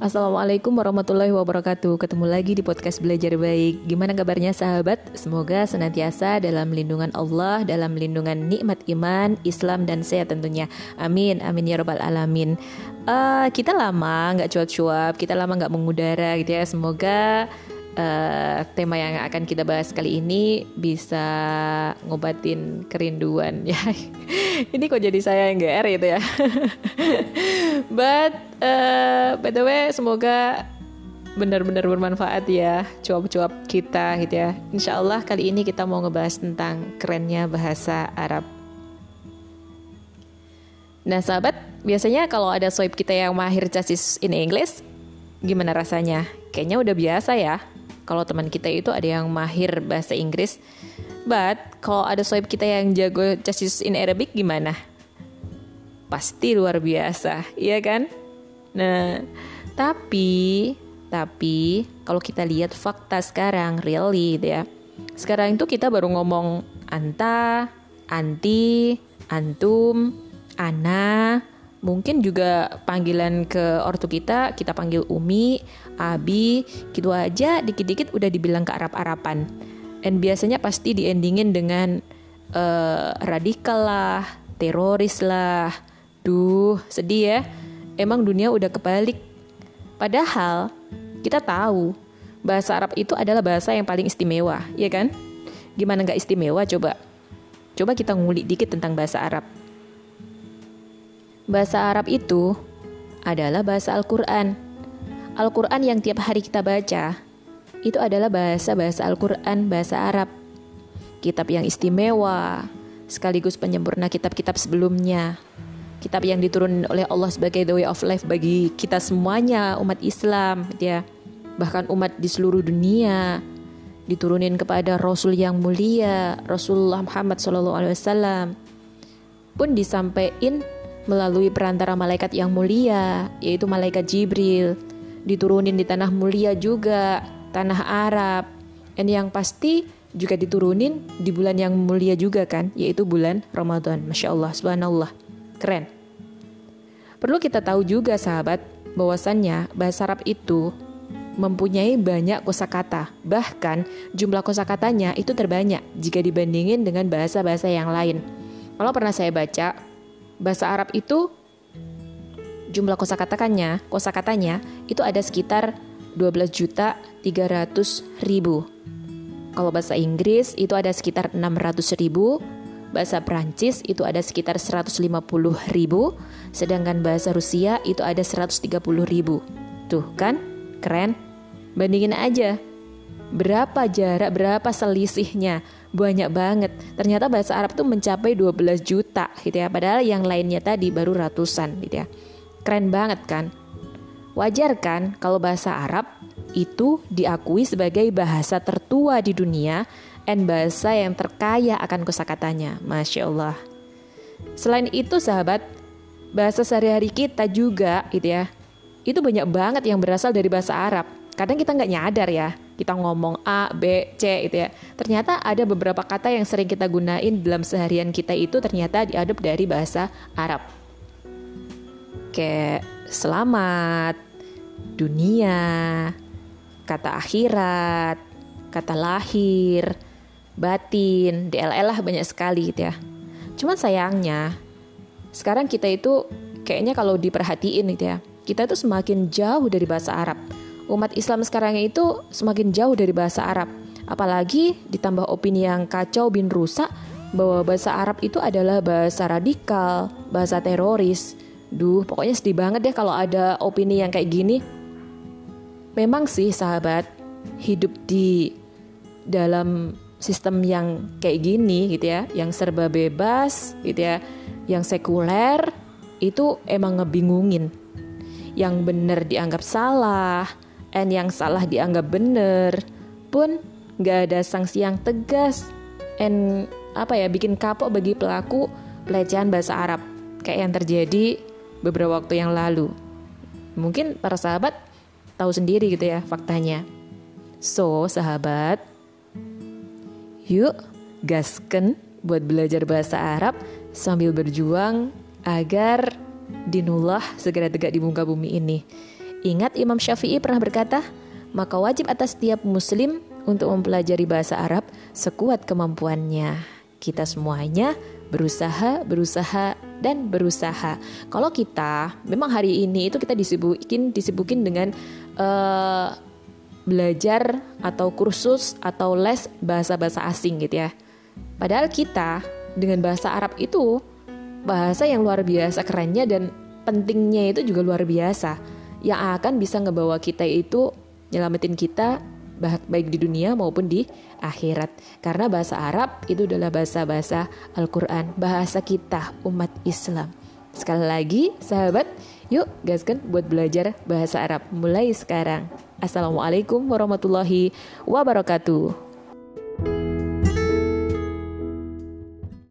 Assalamualaikum warahmatullahi wabarakatuh. Ketemu lagi di podcast Belajar Baik. Gimana kabarnya sahabat? Semoga senantiasa dalam lindungan Allah Dalam lindungan nikmat iman, Islam, dan sehat tentunya. Amin, amin ya robbal alamin. Uh, Kita lama nggak cuap-cuap Kita lama nggak mengudara gitu ya. Semoga uh, tema yang akan kita bahas kali ini bisa ngobatin kerinduan ya. ini kok jadi saya yang GR gitu ya. But uh, by the way semoga benar-benar bermanfaat ya cuap-cuap kita gitu ya. Insya Allah kali ini kita mau ngebahas tentang kerennya bahasa Arab. Nah sahabat, biasanya kalau ada swipe kita yang mahir chassis in English, gimana rasanya? Kayaknya udah biasa ya kalau teman kita itu ada yang mahir bahasa Inggris. But kalau ada sohib kita yang jago chassis in Arabic gimana? Pasti luar biasa, iya kan? Nah, tapi tapi kalau kita lihat fakta sekarang really gitu ya. Sekarang itu kita baru ngomong anta, anti, antum, ana, mungkin juga panggilan ke ortu kita kita panggil Umi, Abi, gitu aja dikit-dikit udah dibilang ke Arab-Arapan. Dan biasanya pasti diendingin dengan uh, radikal lah, teroris lah. Duh, sedih ya. Emang dunia udah kebalik. Padahal kita tahu bahasa Arab itu adalah bahasa yang paling istimewa, ya kan? Gimana nggak istimewa coba? Coba kita ngulik dikit tentang bahasa Arab. Bahasa Arab itu adalah bahasa Al-Quran. Al-Quran yang tiap hari kita baca itu adalah bahasa-bahasa Al-Quran, bahasa Arab. Kitab yang istimewa, sekaligus penyempurna kitab-kitab sebelumnya. Kitab yang diturunkan oleh Allah sebagai the way of life bagi kita semuanya, umat Islam, gitu ya. Bahkan umat di seluruh dunia diturunin kepada Rasul yang mulia, Rasulullah Muhammad SAW pun disampaikan melalui perantara malaikat yang mulia, yaitu malaikat Jibril, diturunin di tanah mulia juga, tanah Arab, dan yang pasti juga diturunin di bulan yang mulia juga kan, yaitu bulan Ramadan. Masya Allah, subhanallah, keren. Perlu kita tahu juga sahabat, bahwasannya bahasa Arab itu mempunyai banyak kosakata. Bahkan jumlah kosakatanya itu terbanyak jika dibandingin dengan bahasa-bahasa yang lain. Kalau pernah saya baca, bahasa Arab itu jumlah kosakatanya, kosakatanya itu ada sekitar 12 juta 300 ribu. Kalau bahasa Inggris itu ada sekitar 600 ribu, bahasa Prancis itu ada sekitar 150 ribu, sedangkan bahasa Rusia itu ada 130 ribu. Tuh kan, keren. Bandingin aja, berapa jarak, berapa selisihnya banyak banget. Ternyata bahasa Arab tuh mencapai 12 juta gitu ya. Padahal yang lainnya tadi baru ratusan gitu ya. Keren banget kan? Wajar kan kalau bahasa Arab itu diakui sebagai bahasa tertua di dunia dan bahasa yang terkaya akan kosakatanya. Masya Allah. Selain itu sahabat, bahasa sehari-hari kita juga gitu ya. Itu banyak banget yang berasal dari bahasa Arab. Kadang kita nggak nyadar ya kita ngomong A, B, C gitu ya. Ternyata ada beberapa kata yang sering kita gunain dalam seharian kita itu ternyata diadop dari bahasa Arab. Kayak selamat, dunia, kata akhirat, kata lahir, batin, DLL lah banyak sekali gitu ya. Cuman sayangnya sekarang kita itu kayaknya kalau diperhatiin gitu ya, kita itu semakin jauh dari bahasa Arab umat Islam sekarang itu semakin jauh dari bahasa Arab. Apalagi ditambah opini yang kacau bin rusak bahwa bahasa Arab itu adalah bahasa radikal, bahasa teroris. Duh, pokoknya sedih banget deh kalau ada opini yang kayak gini. Memang sih sahabat, hidup di dalam sistem yang kayak gini gitu ya, yang serba bebas gitu ya, yang sekuler itu emang ngebingungin. Yang benar dianggap salah, and yang salah dianggap benar pun gak ada sanksi yang tegas and apa ya bikin kapok bagi pelaku pelecehan bahasa Arab kayak yang terjadi beberapa waktu yang lalu. Mungkin para sahabat tahu sendiri gitu ya faktanya. So, sahabat, yuk gasken buat belajar bahasa Arab sambil berjuang agar dinullah segera tegak di muka bumi ini. Ingat Imam Syafi'i pernah berkata, maka wajib atas setiap muslim untuk mempelajari bahasa Arab sekuat kemampuannya. Kita semuanya berusaha, berusaha, dan berusaha. Kalau kita memang hari ini itu kita disibukin disibukin dengan uh, belajar atau kursus atau les bahasa-bahasa asing gitu ya. Padahal kita dengan bahasa Arab itu bahasa yang luar biasa kerennya dan pentingnya itu juga luar biasa yang akan bisa ngebawa kita itu nyelamatin kita baik di dunia maupun di akhirat. Karena bahasa Arab itu adalah bahasa-bahasa Al-Quran, bahasa kita umat Islam. Sekali lagi, sahabat, yuk gaskan buat belajar bahasa Arab mulai sekarang. Assalamualaikum warahmatullahi wabarakatuh.